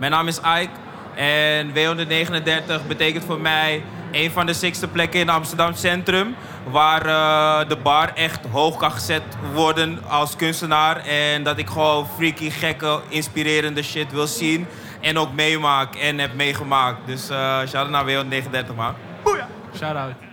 Mijn naam is Ike en W139 betekent voor mij een van de sixte plekken in Amsterdam Centrum. Waar eh, de bar echt hoog kan gezet worden als kunstenaar. En dat ik gewoon freaky, gekke, inspirerende shit wil zien. En ook meemaak en heb meegemaakt. Dus eh shout out naar W139 man. Shout out.